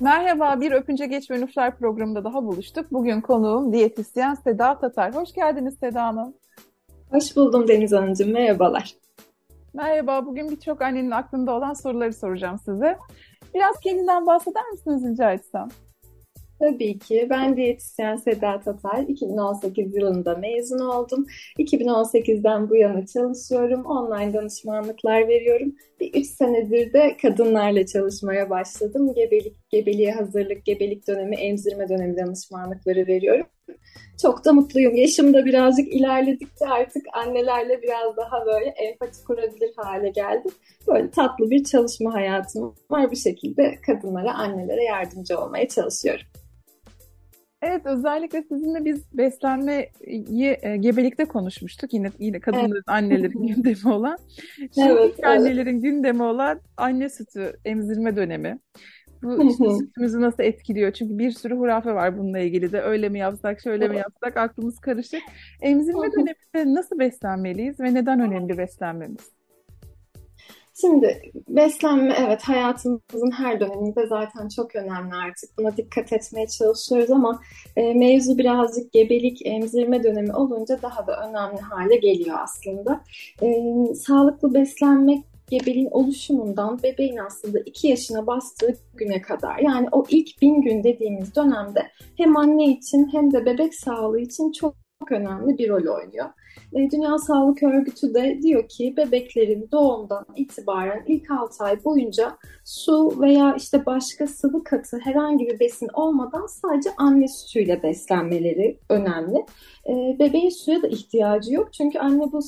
Merhaba, bir Öpünce Geç ve Nuflar programında daha buluştuk. Bugün konuğum diyetisyen Seda Tatar. Hoş geldiniz Seda Hanım. Hoş buldum Deniz Hanımcığım, merhabalar. Merhaba, bugün birçok annenin aklında olan soruları soracağım size. Biraz kendinden bahseder misiniz rica etsem? Tabii ki. Ben diyetisyen Seda Tatar. 2018 yılında mezun oldum. 2018'den bu yana çalışıyorum. Online danışmanlıklar veriyorum. Bir 3 senedir de kadınlarla çalışmaya başladım. Gebelik, gebeliğe hazırlık, gebelik dönemi, emzirme dönemi danışmanlıkları veriyorum. Çok da mutluyum. Yaşım da birazcık ilerledikçe artık annelerle biraz daha böyle empati kurabilir hale geldim. Böyle tatlı bir çalışma hayatım var. Bu şekilde kadınlara, annelere yardımcı olmaya çalışıyorum. Evet özellikle sizinle biz beslenmeyi e, gebelikte konuşmuştuk. Yine yine kadınların evet. annelerin gündemi olan. Şimdi evet, annelerin evet. gündemi olan anne sütü emzirme dönemi. Bu işte sütümüzü nasıl etkiliyor? Çünkü bir sürü hurafe var bununla ilgili de. Öyle mi yapsak, şöyle mi yapsak aklımız karışık. Emzirme döneminde nasıl beslenmeliyiz ve neden önemli beslenmemiz? Şimdi beslenme evet hayatımızın her döneminde zaten çok önemli artık. Buna dikkat etmeye çalışıyoruz ama e, mevzu birazcık gebelik, emzirme dönemi olunca daha da önemli hale geliyor aslında. E, sağlıklı beslenmek gebeliğin oluşumundan bebeğin aslında 2 yaşına bastığı güne kadar yani o ilk bin gün dediğimiz dönemde hem anne için hem de bebek sağlığı için çok önemli bir rol oynuyor. E, Dünya Sağlık Örgütü de diyor ki bebeklerin doğumdan itibaren ilk 6 ay boyunca su veya işte başka sıvı katı herhangi bir besin olmadan sadece anne sütüyle beslenmeleri önemli. E, bebeğin suya da ihtiyacı yok çünkü anne bu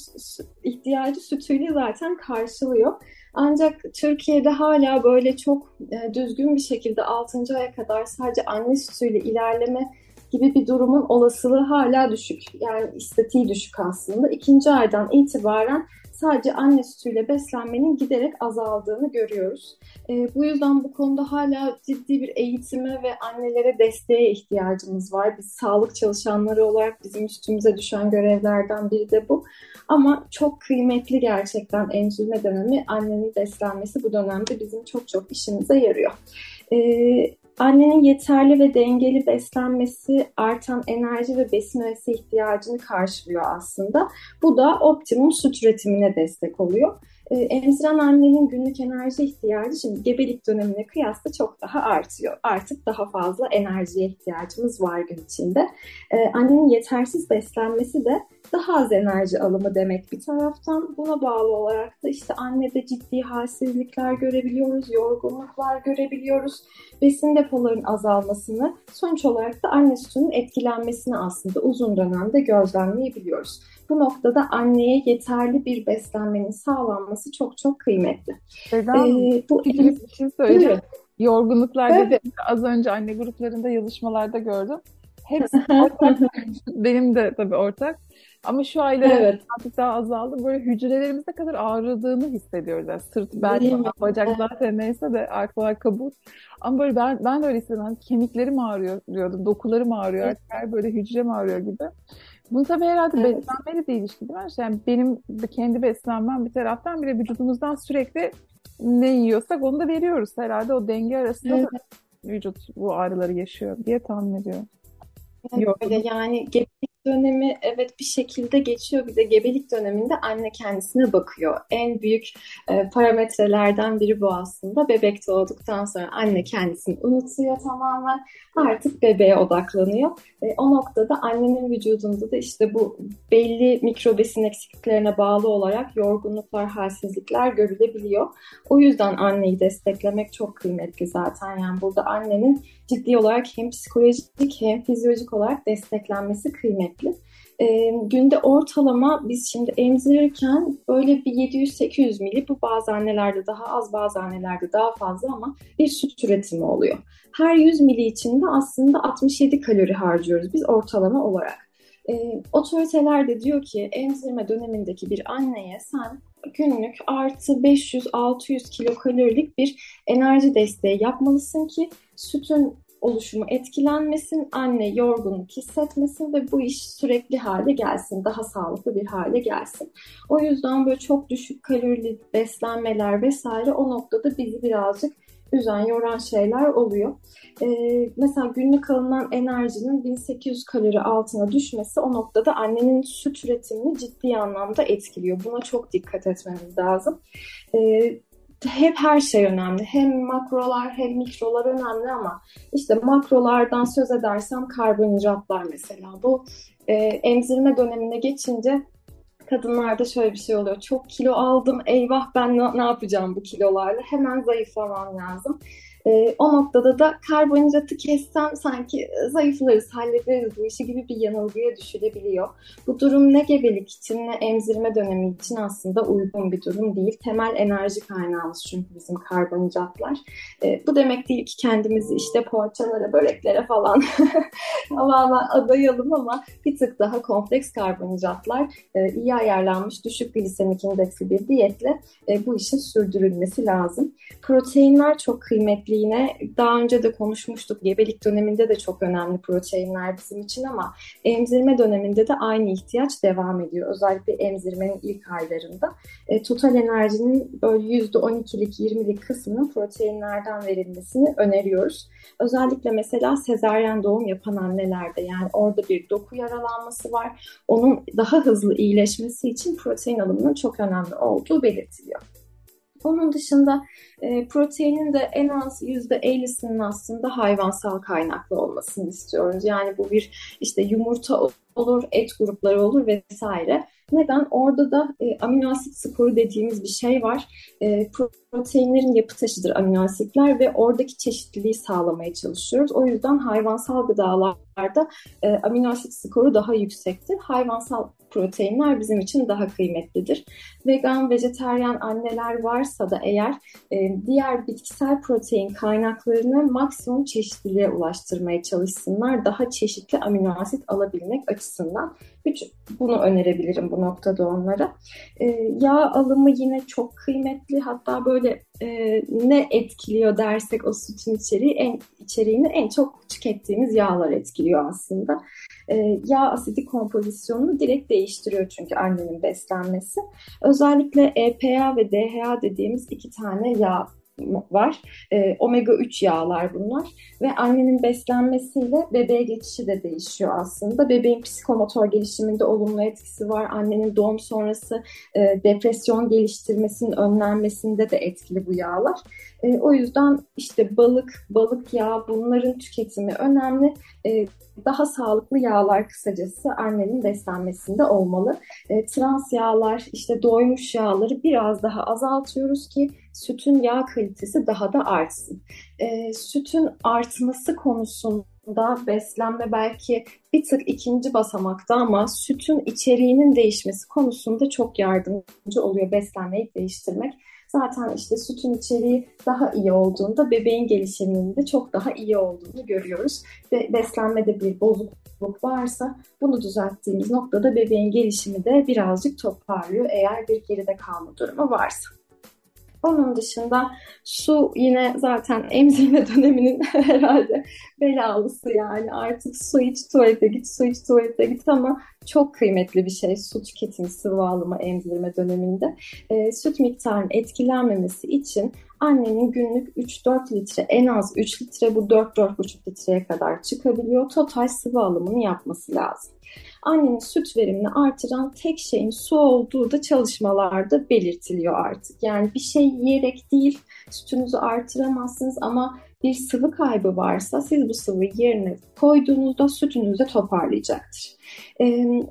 ihtiyacı sütüyle zaten karşılıyor. Ancak Türkiye'de hala böyle çok e, düzgün bir şekilde 6. aya kadar sadece anne sütüyle ilerleme gibi bir durumun olasılığı hala düşük. Yani istatiği düşük aslında. İkinci aydan itibaren sadece anne sütüyle beslenmenin giderek azaldığını görüyoruz. E, bu yüzden bu konuda hala ciddi bir eğitime ve annelere desteğe ihtiyacımız var. Biz sağlık çalışanları olarak bizim üstümüze düşen görevlerden biri de bu. Ama çok kıymetli gerçekten emzirme dönemi, annenin beslenmesi bu dönemde bizim çok çok işimize yarıyor. Ee, Annenin yeterli ve dengeli beslenmesi artan enerji ve besin öğesi ihtiyacını karşılıyor aslında. Bu da optimum süt üretimine destek oluyor. Ee, emziren annenin günlük enerji ihtiyacı şimdi gebelik dönemine kıyasla çok daha artıyor. Artık daha fazla enerjiye ihtiyacımız var gün içinde. Ee, annenin yetersiz beslenmesi de daha az enerji alımı demek bir taraftan. Buna bağlı olarak da işte annede ciddi halsizlikler görebiliyoruz, yorgunluklar görebiliyoruz. Besin depoların azalmasını, sonuç olarak da anne sütünün etkilenmesini aslında uzun dönemde gözlemleyebiliyoruz. Bu noktada anneye yeterli bir beslenmenin sağlanması çok çok kıymetli. Neden? Ee, bu bir şey söyleyeceğim. Yorgunluklar az önce anne gruplarında yazışmalarda gördüm. Hepsi ortak. Benim de tabii ortak. Ama şu aylar evet. artık daha azaldı. Böyle hücrelerimiz ne kadar ağrıdığını hissediyoruz. Yani sırt, bel, bacak zaten neyse de arkalar kabuk. Ama böyle ben, ben de öyle hissediyorum. Hani kemiklerim ağrıyor diyordum. Dokularım ağrıyor. Artık her böyle hücrem ağrıyor gibi. Bunu tabii herhalde evet. beslenmeyle de ilişkili değil mi? Yani benim kendi beslenmem bir taraftan bir de vücudumuzdan sürekli ne yiyorsak onu da veriyoruz. Herhalde o denge arasında evet. da vücut bu ağrıları yaşıyor diye tahmin ediyorum. Evet, yani gebelik dönemi evet bir şekilde geçiyor. Bir de gebelik döneminde anne kendisine bakıyor. En büyük e, parametrelerden biri bu aslında. Bebek doğduktan sonra anne kendisini unutuyor tamamen. Artık bebeğe odaklanıyor. E, o noktada annenin vücudunda da işte bu belli mikrobesin eksikliklerine bağlı olarak yorgunluklar, halsizlikler görülebiliyor. O yüzden anneyi desteklemek çok kıymetli zaten. Yani burada annenin ciddi olarak hem psikolojik hem fizyolojik olarak desteklenmesi kıymetli. E, günde ortalama biz şimdi emzirirken böyle bir 700-800 mili bu bazı annelerde daha az bazı annelerde daha fazla ama bir süt üretimi oluyor. Her 100 mili içinde aslında 67 kalori harcıyoruz biz ortalama olarak. E, otoriteler de diyor ki emzirme dönemindeki bir anneye sen günlük artı 500-600 kilokalorilik bir enerji desteği yapmalısın ki sütün oluşumu etkilenmesin, anne yorgunluk hissetmesin ve bu iş sürekli hale gelsin, daha sağlıklı bir hale gelsin. O yüzden böyle çok düşük kalorili beslenmeler vesaire o noktada bizi birazcık üzen, yoran şeyler oluyor. E, mesela günlük alınan enerjinin 1800 kalori altına düşmesi o noktada annenin süt üretimini ciddi anlamda etkiliyor. Buna çok dikkat etmemiz lazım. E, hep her şey önemli. Hem makrolar hem mikrolar önemli ama işte makrolardan söz edersem karbonhidratlar mesela. Bu e, emzirme dönemine geçince kadınlarda şöyle bir şey oluyor. Çok kilo aldım, eyvah ben ne, ne yapacağım bu kilolarla? Hemen zayıflamam lazım. E, o noktada da karbonhidratı kessem sanki zayıflarız, hallederiz bu işi gibi bir yanılgıya düşülebiliyor. Bu durum ne gebelik için ne emzirme dönemi için aslında uygun bir durum değil. Temel enerji kaynağımız çünkü bizim karbonhidratlar. E, bu demek değil ki kendimizi işte poğaçalara, böreklere falan tamamen adayalım ama bir tık daha kompleks karbonhidratlar e, iyi ayarlanmış düşük glisemik indeksi bir diyetle e, bu işin sürdürülmesi lazım. Proteinler çok kıymetli yine daha önce de konuşmuştuk. Gebelik döneminde de çok önemli proteinler bizim için ama emzirme döneminde de aynı ihtiyaç devam ediyor. Özellikle emzirmenin ilk aylarında. E, total enerjinin böyle %12'lik 20'lik kısmının proteinlerden verilmesini öneriyoruz. Özellikle mesela sezaryen doğum yapan annelerde yani orada bir doku yaralanması var. Onun daha hızlı iyileşmesi için protein alımının çok önemli olduğu belirtiliyor. Onun dışında e, proteinin de en az %50'sinin aslında hayvansal kaynaklı olmasını istiyoruz. Yani bu bir işte yumurta olur, et grupları olur vesaire. Neden? Orada da e, amino asit sporu dediğimiz bir şey var. E, proteinlerin yapı taşıdır amino asitler ve oradaki çeşitliliği sağlamaya çalışıyoruz. O yüzden hayvansal gıdalarda e, amino asit skoru daha yüksektir. Hayvansal proteinler bizim için daha kıymetlidir. Vegan, vejeteryan anneler varsa da eğer e, diğer bitkisel protein kaynaklarını maksimum çeşitliliğe ulaştırmaya çalışsınlar. Daha çeşitli amino asit alabilmek açısından. Üç, bunu önerebilirim bu noktada onlara. E, yağ alımı yine çok kıymetli. Hatta böyle e, ne etkiliyor dersek o sütün içeriği en içeriğini en çok tükettiğimiz yağlar etkiliyor aslında. E, yağ asidi kompozisyonunu direkt değiştiriyor çünkü annenin beslenmesi. Özellikle EPA ve DHA dediğimiz iki tane yağ var. E, omega 3 yağlar bunlar ve annenin beslenmesiyle bebeğe geçişi de değişiyor aslında. Bebeğin psikomotor gelişiminde olumlu etkisi var. Annenin doğum sonrası e, depresyon geliştirmesinin önlenmesinde de etkili bu yağlar. E, o yüzden işte balık, balık yağı bunların tüketimi önemli. E, daha sağlıklı yağlar kısacası annenin beslenmesinde olmalı. E, trans yağlar, işte doymuş yağları biraz daha azaltıyoruz ki sütün yağ kalitesi daha da artsın. E, sütün artması konusunda beslenme belki bir tık ikinci basamakta ama sütün içeriğinin değişmesi konusunda çok yardımcı oluyor beslenmeyi değiştirmek. Zaten işte sütün içeriği daha iyi olduğunda bebeğin gelişiminin de çok daha iyi olduğunu görüyoruz. Ve beslenmede bir bozukluk varsa bunu düzelttiğimiz noktada bebeğin gelişimi de birazcık toparlıyor eğer bir geride kalma durumu varsa. Onun dışında su yine zaten emzirme döneminin herhalde belalısı yani artık su iç tuvalete git, su iç tuvalete git ama çok kıymetli bir şey su tüketimi, sıvı alımı emzirme döneminde. E, süt miktarının etkilenmemesi için annenin günlük 3-4 litre en az 3 litre bu 4-4,5 litreye kadar çıkabiliyor. Total sıvı alımını yapması lazım annenin süt verimini artıran tek şeyin su olduğu da çalışmalarda belirtiliyor artık. Yani bir şey yiyerek değil sütünüzü artıramazsınız ama bir sıvı kaybı varsa siz bu sıvıyı yerine koyduğunuzda sütünüzü de toparlayacaktır. Ee,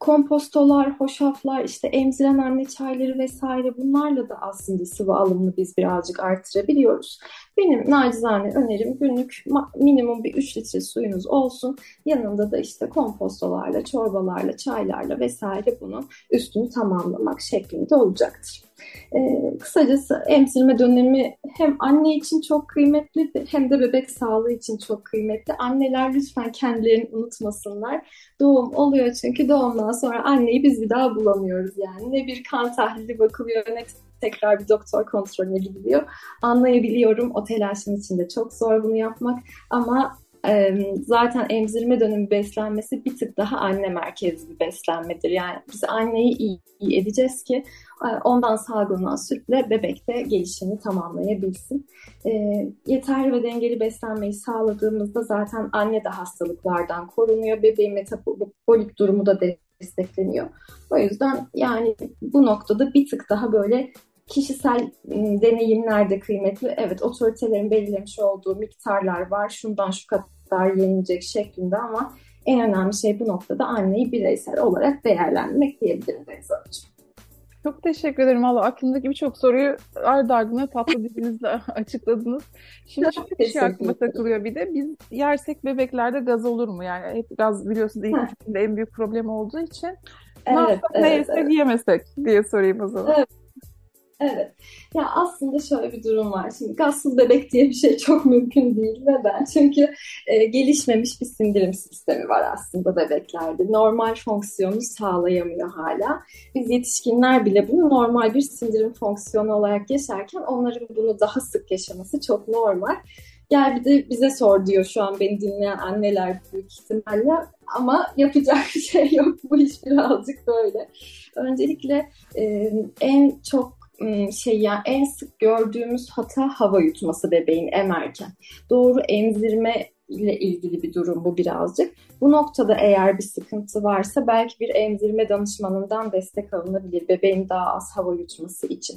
kompostolar, hoşaflar, işte emziren anne çayları vesaire bunlarla da aslında sıvı alımını biz birazcık artırabiliyoruz. Benim nacizane önerim günlük minimum bir 3 litre suyunuz olsun. Yanında da işte kompostolarla, çorbalarla, çaylarla vesaire bunu üstünü tamamlamak şeklinde olacaktır. Ee, kısacası emzirme dönemi hem anne için çok kıymetli hem de bebek sağlığı için çok kıymetli. Anneler lütfen kendilerini unutmasınlar. Doğum oluyor çünkü doğumdan sonra anneyi biz bir daha bulamıyoruz yani. Ne bir kan tahlili bakılıyor ne tekrar bir doktor kontrolüne gidiliyor. Anlayabiliyorum o telaşın içinde çok zor bunu yapmak ama zaten emzirme dönemi beslenmesi bir tık daha anne merkezli bir beslenmedir. Yani biz anneyi iyi, iyi edeceğiz ki ondan salgılanan sütle bebekte gelişimi tamamlayabilsin. Yeterli ve dengeli beslenmeyi sağladığımızda zaten anne de hastalıklardan korunuyor. Bebeğin metabolik durumu da destekleniyor. O yüzden yani bu noktada bir tık daha böyle kişisel deneyimler de kıymetli. Evet otoritelerin belirlemiş olduğu miktarlar var. Şundan şu kadar yenilecek şeklinde ama en önemli şey bu noktada anneyi bireysel olarak değerlendirmek diyebilirim Beyza'cığım. Çok teşekkür ederim. Valla aklımdaki birçok soruyu ardı ardına tatlı dilinizle açıkladınız. Şimdi şöyle bir şey aklıma takılıyor bir de. Biz yersek bebeklerde gaz olur mu? Yani hep gaz biliyorsunuz ilk en büyük problem olduğu için. Evet, ne yapsak evet, ne yesek evet. yemesek diye sorayım o zaman. Evet. Evet. Ya aslında şöyle bir durum var. Şimdi gazsız bebek diye bir şey çok mümkün değil. Neden? Çünkü e, gelişmemiş bir sindirim sistemi var aslında bebeklerde. Normal fonksiyonu sağlayamıyor hala. Biz yetişkinler bile bunu normal bir sindirim fonksiyonu olarak yaşarken onların bunu daha sık yaşaması çok normal. Gel bir de bize sor diyor şu an beni dinleyen anneler büyük ihtimalle. Ama yapacak bir şey yok. Bu iş birazcık böyle. Öncelikle e, en çok Şey yani en sık gördüğümüz hata hava yutması bebeğin emerken. Doğru emzirme ile ilgili bir durum bu birazcık. Bu noktada eğer bir sıkıntı varsa belki bir emzirme danışmanından destek alınabilir bebeğin daha az hava yutması için.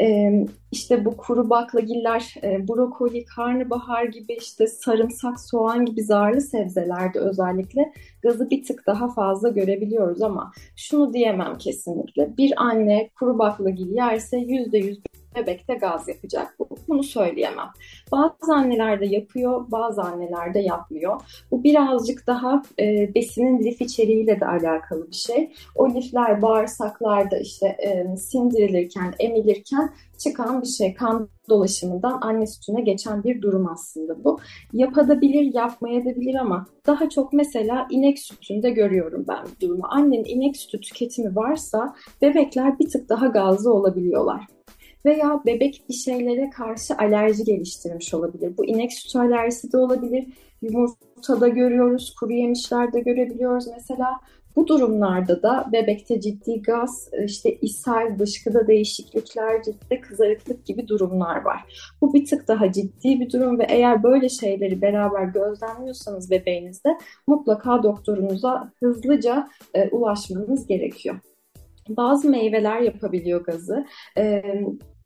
Ee, işte bu kuru baklagiller, e, brokoli, karnabahar gibi işte sarımsak, soğan gibi zarlı sebzelerde özellikle gazı bir tık daha fazla görebiliyoruz ama şunu diyemem kesinlikle. Bir anne kuru baklagil yerse %100 bebekte gaz yapacak. Bunu söyleyemem. Bazı anneler de yapıyor, bazı anneler de yapmıyor. Bu birazcık daha e, besinin lif içeriğiyle de alakalı bir şey. O lifler bağırsaklarda işte e, sindirilirken, emilirken çıkan bir şey. Kan dolaşımından anne sütüne geçen bir durum aslında bu. Yapabilir, yapmayabilir ama daha çok mesela inek sütünde görüyorum ben bu durumu. Annenin inek sütü tüketimi varsa bebekler bir tık daha gazlı olabiliyorlar veya bebek bir şeylere karşı alerji geliştirmiş olabilir. Bu inek sütü alerjisi de olabilir. Yumurtada görüyoruz, kuru yemişlerde görebiliyoruz mesela. Bu durumlarda da bebekte ciddi gaz, işte ishal, dışkıda değişiklikler, ciltte kızarıklık gibi durumlar var. Bu bir tık daha ciddi bir durum ve eğer böyle şeyleri beraber gözlemliyorsanız bebeğinizde mutlaka doktorunuza hızlıca e, ulaşmanız gerekiyor. Bazı meyveler yapabiliyor gazı. E,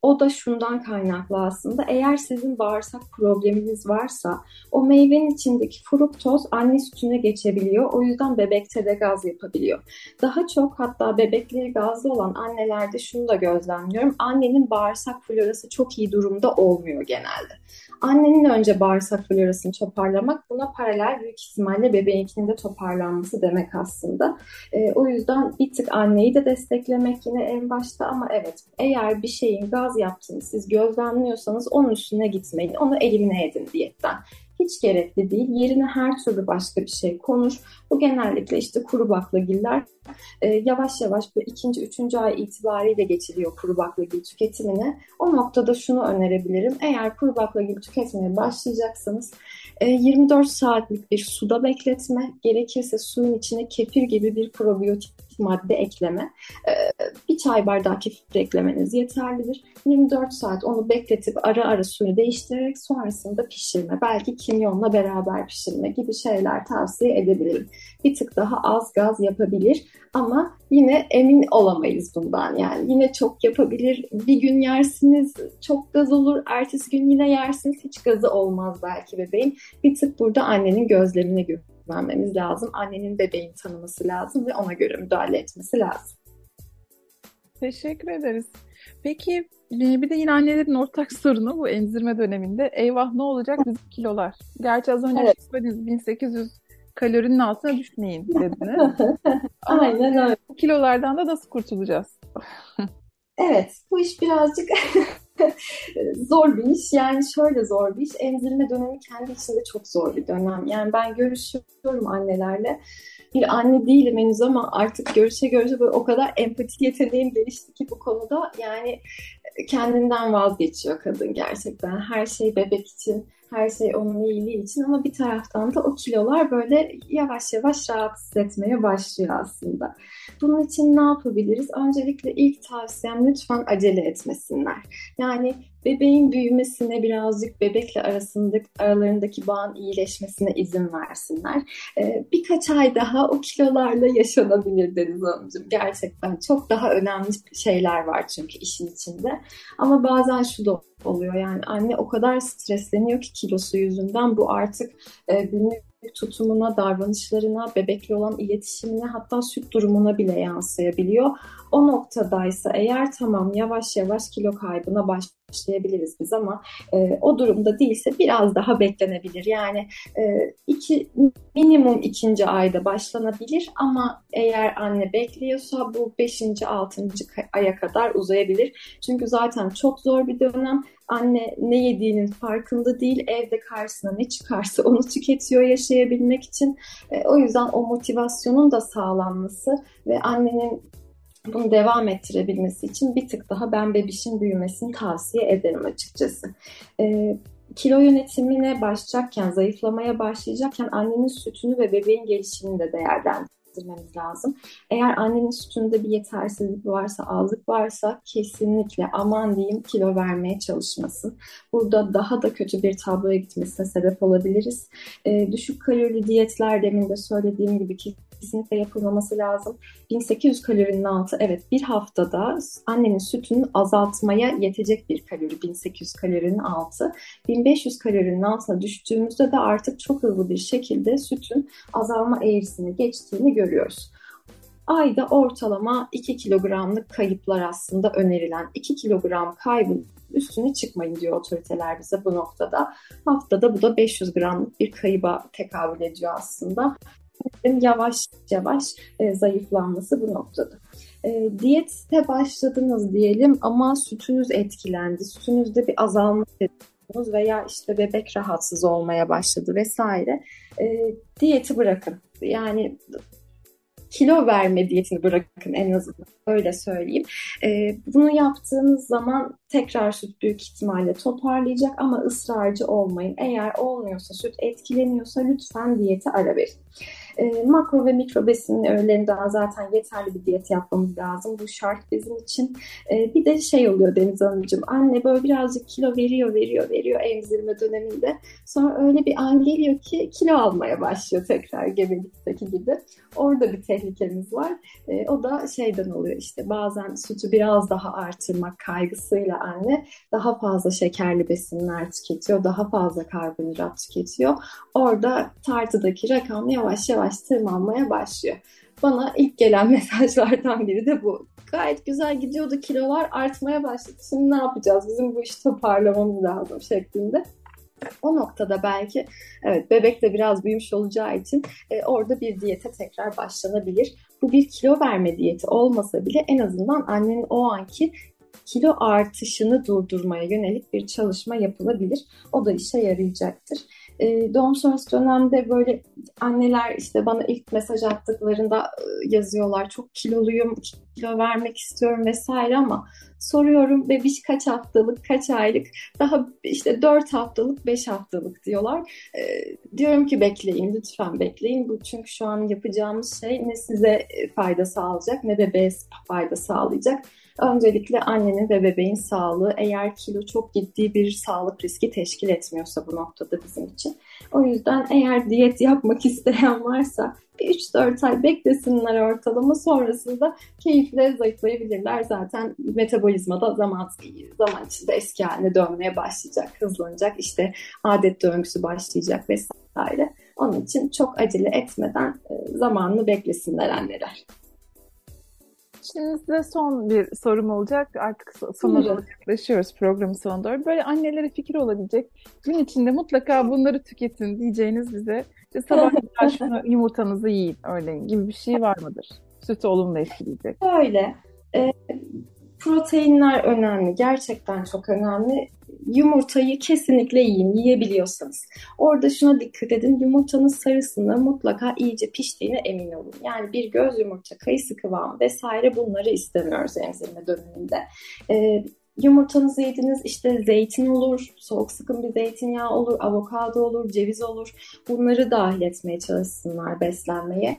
o da şundan kaynaklı aslında. Eğer sizin bağırsak probleminiz varsa o meyvenin içindeki fruktoz anne sütüne geçebiliyor. O yüzden bebekte de gaz yapabiliyor. Daha çok hatta bebekleri gazlı olan annelerde şunu da gözlemliyorum. Annenin bağırsak florası çok iyi durumda olmuyor genelde. Annenin önce bağırsak florasını toparlamak buna paralel büyük ihtimalle bebeğinkinin de toparlanması demek aslında. E, o yüzden bir tık anneyi de desteklemek yine en başta ama evet eğer bir şeyin gaz yaptığını siz gözlemliyorsanız onun üstüne gitmeyin. Onu eline edin diyetten hiç gerekli değil. Yerine her türlü başka bir şey konur. Bu genellikle işte kuru baklagiller e, yavaş yavaş bu ikinci, üçüncü ay itibariyle geçiliyor kuru baklagil tüketimine. O noktada şunu önerebilirim. Eğer kuru baklagil tüketmeye başlayacaksanız 24 e, saatlik bir suda bekletme, gerekirse suyun içine kefir gibi bir probiyotik madde ekleme. E, bir çay bardağı kefir eklemeniz yeterlidir. 24 saat onu bekletip ara ara suyu değiştirerek sonrasında pişirme, belki kimyonla beraber pişirme gibi şeyler tavsiye edebilirim. Bir tık daha az gaz yapabilir ama yine emin olamayız bundan. Yani yine çok yapabilir. Bir gün yersiniz çok gaz olur, ertesi gün yine yersiniz hiç gazı olmaz belki bebeğin. Bir tık burada annenin gözlerine güvenmemiz lazım. Annenin bebeğin tanıması lazım ve ona göre müdahale etmesi lazım. Teşekkür ederiz. Peki bir de yine annelerin ortak sorunu bu emzirme döneminde. Eyvah ne olacak bizim kilolar? Gerçi az önce evet. söylediniz 1800 kalorinin altına düşmeyin dediniz. Aynen öyle. Bu kilolardan da nasıl kurtulacağız? evet bu iş birazcık zor bir iş. Yani şöyle zor bir iş. Emzirme dönemi kendi içinde çok zor bir dönem. Yani ben görüşüyorum annelerle bir anne değilim henüz ama artık görüşe görüşe böyle o kadar empati yeteneğim gelişti ki bu konuda yani kendinden vazgeçiyor kadın gerçekten. Her şey bebek için, her şey onun iyiliği için ama bir taraftan da o kilolar böyle yavaş yavaş rahatsız etmeye başlıyor aslında. Bunun için ne yapabiliriz? Öncelikle ilk tavsiyem lütfen acele etmesinler. Yani bebeğin büyümesine birazcık bebekle arasındaki, aralarındaki bağın iyileşmesine izin versinler. Ee, birkaç ay daha o kilolarla yaşanabilir Deniz Hanımcığım. Gerçekten çok daha önemli şeyler var çünkü işin içinde. Ama bazen şu da oluyor yani anne o kadar stresleniyor ki kilosu yüzünden bu artık e, günlük tutumuna, davranışlarına, bebekle olan iletişimine hatta süt durumuna bile yansıyabiliyor. O noktadaysa eğer tamam yavaş yavaş kilo kaybına başlayabiliriz biz ama e, o durumda değilse biraz daha beklenebilir. Yani e, iki, minimum ikinci ayda başlanabilir ama eğer anne bekliyorsa bu beşinci, altıncı aya kadar uzayabilir. Çünkü zaten çok zor bir dönem. Anne ne yediğinin farkında değil, evde karşısına ne çıkarsa onu tüketiyor yaşayabilmek için. E, o yüzden o motivasyonun da sağlanması ve annenin bunu devam ettirebilmesi için bir tık daha ben bebişin büyümesini tavsiye ederim açıkçası. E, kilo yönetimine başlayacakken, zayıflamaya başlayacakken annenin sütünü ve bebeğin gelişimini de değerlendirmemiz lazım. Eğer annenin sütünde bir yetersizlik varsa, azlık varsa kesinlikle aman diyeyim kilo vermeye çalışmasın. Burada daha da kötü bir tabloya gitmesine sebep olabiliriz. E, düşük kalorili diyetler demin de söylediğim gibi ki kesinlikle yapılmaması lazım. 1800 kalorinin altı evet bir haftada annenin sütünü azaltmaya yetecek bir kalori 1800 kalorinin altı. 1500 kalorinin altına düştüğümüzde de artık çok hızlı bir şekilde sütün azalma eğrisini geçtiğini görüyoruz. Ayda ortalama 2 kilogramlık kayıplar aslında önerilen 2 kilogram kaybın üstüne çıkmayın diyor otoriteler bize bu noktada. Haftada bu da 500 gramlık bir kayıba tekabül ediyor aslında yavaş yavaş e, zayıflanması bu noktada. E, diyete başladınız diyelim ama sütünüz etkilendi. Sütünüzde bir azalma hissediyorsunuz veya işte bebek rahatsız olmaya başladı vesaire. E, diyeti bırakın. Yani kilo verme diyetini bırakın en azından öyle söyleyeyim. E, bunu yaptığınız zaman tekrar süt büyük ihtimalle toparlayacak ama ısrarcı olmayın. Eğer olmuyorsa süt etkileniyorsa lütfen diyeti ara verin. E, makro ve mikro besin öğelerinden zaten yeterli bir diyet yapmamız lazım. Bu şart bizim için. E, bir de şey oluyor Deniz Hanımcığım. Anne böyle birazcık kilo veriyor, veriyor, veriyor emzirme döneminde. Sonra öyle bir an geliyor ki kilo almaya başlıyor tekrar gebelikteki gibi. Orada bir tehlikemiz var. E, o da şeyden oluyor işte bazen sütü biraz daha artırmak kaygısıyla anne daha fazla şekerli besinler tüketiyor, daha fazla karbonhidrat tüketiyor. Orada tartıdaki rakam yavaş yavaş yavaş tırmanmaya başlıyor. Bana ilk gelen mesajlardan biri de bu. Gayet güzel gidiyordu kilolar artmaya başladı. Şimdi ne yapacağız? Bizim bu işi toparlamamız lazım şeklinde. O noktada belki evet bebek de biraz büyümüş olacağı için e, orada bir diyete tekrar başlanabilir. Bu bir kilo verme diyeti olmasa bile en azından annenin o anki kilo artışını durdurmaya yönelik bir çalışma yapılabilir. O da işe yarayacaktır. E, doğum sonrası dönemde böyle anneler işte bana ilk mesaj attıklarında e, yazıyorlar çok kiloluyum, kilo vermek istiyorum vesaire ama soruyorum bebiş kaç haftalık, kaç aylık, daha işte 4 haftalık, 5 haftalık diyorlar. E, diyorum ki bekleyin, lütfen bekleyin. Bu çünkü şu an yapacağımız şey ne size fayda sağlayacak ne bebeğe fayda sağlayacak. Öncelikle annenin ve bebeğin sağlığı eğer kilo çok ciddi bir sağlık riski teşkil etmiyorsa bu noktada bizim için. O yüzden eğer diyet yapmak isteyen varsa bir 3-4 ay beklesinler ortalama sonrasında keyifle zayıflayabilirler. Zaten metabolizmada zaman, zaman içinde eski haline dönmeye başlayacak, hızlanacak. İşte adet döngüsü başlayacak vesaire. Onun için çok acele etmeden e, zamanını beklesinler anneler. Şimdi size son bir sorum olacak. Artık sona doğru yaklaşıyoruz programın sonuna doğru. Böyle annelere fikir olabilecek. Gün içinde mutlaka bunları tüketin diyeceğiniz bize. İşte sabah şunu yumurtanızı yiyin örneğin gibi bir şey var mıdır? Sütü olumlu etkileyecek. Öyle. E, proteinler önemli. Gerçekten çok önemli yumurtayı kesinlikle yiyin yiyebiliyorsanız. Orada şuna dikkat edin yumurtanın sarısında mutlaka iyice piştiğine emin olun. Yani bir göz yumurta, kayısı kıvamı vesaire bunları istemiyoruz emzirme döneminde. Ee, yumurtanızı yediniz işte zeytin olur, soğuk sıkım bir zeytinyağı olur, avokado olur, ceviz olur. Bunları dahil etmeye çalışsınlar beslenmeye.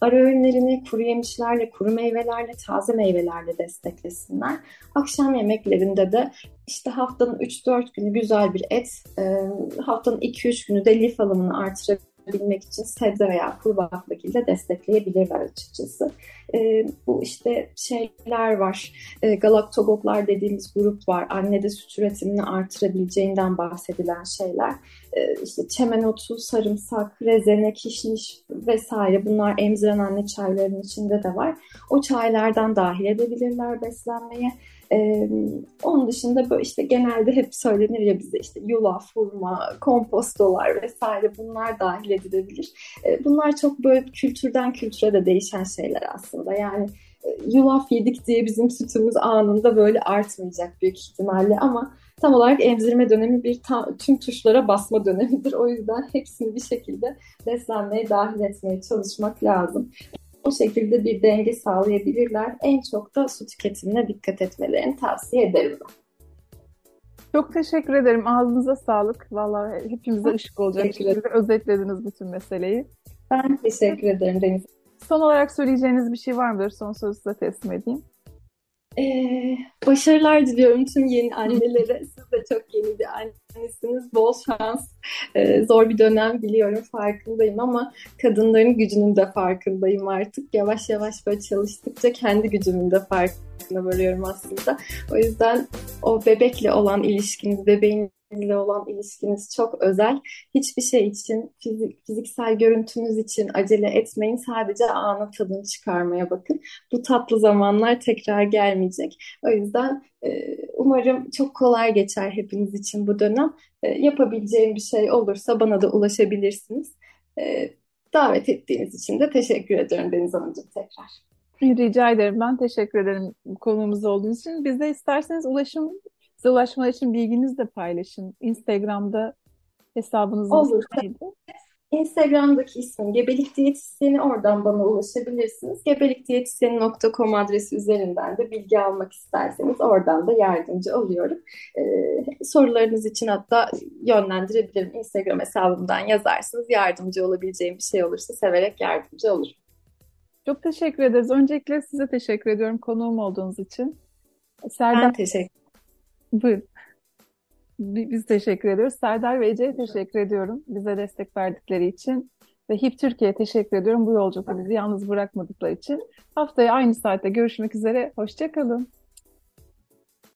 Ara öğünlerini kuru yemişlerle, kuru meyvelerle, taze meyvelerle desteklesinler. Akşam yemeklerinde de işte haftanın 3-4 günü güzel bir et, haftanın 2-3 günü de lif alımını artırabilir bilmek için sebze veya kuru baklagille destekleyebilirler açıkçası. E, bu işte şeyler var, e, galaktogoklar dediğimiz grup var. Annede süt üretimini artırabileceğinden bahsedilen şeyler. E, işte çemen otu, sarımsak, rezene, kişniş vesaire bunlar emziren anne çaylarının içinde de var. O çaylardan dahil edebilirler beslenmeye. Onun dışında böyle işte genelde hep söylenir ya bize işte yulaf, hurma, kompostolar vesaire bunlar dahil edilebilir. Bunlar çok böyle kültürden kültüre de değişen şeyler aslında. Yani yulaf yedik diye bizim sütümüz anında böyle artmayacak büyük ihtimalle ama tam olarak emzirme dönemi bir tam, tüm tuşlara basma dönemidir. O yüzden hepsini bir şekilde beslenmeye dahil etmeye çalışmak lazım. O şekilde bir denge sağlayabilirler. En çok da su tüketimine dikkat etmelerini tavsiye ederim ben. Çok teşekkür ederim. Ağzınıza sağlık. Vallahi hepimize ışık olacak şekilde özetlediniz bütün meseleyi. Ben teşekkür ederim Deniz. Son olarak söyleyeceğiniz bir şey var mıdır? Son sözü size teslim edeyim. Ee, başarılar diliyorum tüm yeni annelere. Siz de çok yeni bir annesiniz. Bol şans. Ee, zor bir dönem biliyorum farkındayım ama kadınların gücünün de farkındayım artık. Yavaş yavaş böyle çalıştıkça kendi gücümün de farkına varıyorum aslında. O yüzden o bebekle olan ilişkiniz, bebeğin ile olan ilişkiniz çok özel. Hiçbir şey için, fizik, fiziksel görüntünüz için acele etmeyin. Sadece anı tadını çıkarmaya bakın. Bu tatlı zamanlar tekrar gelmeyecek. O yüzden e, umarım çok kolay geçer hepiniz için bu dönem. E, yapabileceğim bir şey olursa bana da ulaşabilirsiniz. E, davet ettiğiniz için de teşekkür ediyorum Deniz Hanımcığım tekrar. Rica ederim. Ben teşekkür ederim konuğumuz olduğunuz için. Biz de isterseniz ulaşım Size ulaşmalar için bilginizi de paylaşın. Instagram'da hesabınız Olur. neydi? Instagram'daki ismim Gebelik Diyetisyeni oradan bana ulaşabilirsiniz. Gebelikdiyetisyeni.com adresi üzerinden de bilgi almak isterseniz oradan da yardımcı oluyorum. Ee, sorularınız için hatta yönlendirebilirim. Instagram hesabımdan yazarsınız. Yardımcı olabileceğim bir şey olursa severek yardımcı olurum. Çok teşekkür ederiz. Öncelikle size teşekkür ediyorum konuğum olduğunuz için. Serdar... Ben teşekkür Buyurun. Biz teşekkür ediyoruz. Serdar ve Ece'ye teşekkür ediyorum bize destek verdikleri için. Ve HIP Türkiye'ye teşekkür ediyorum bu yolculukta bizi yalnız bırakmadıkları için. Haftaya aynı saatte görüşmek üzere. Hoşçakalın.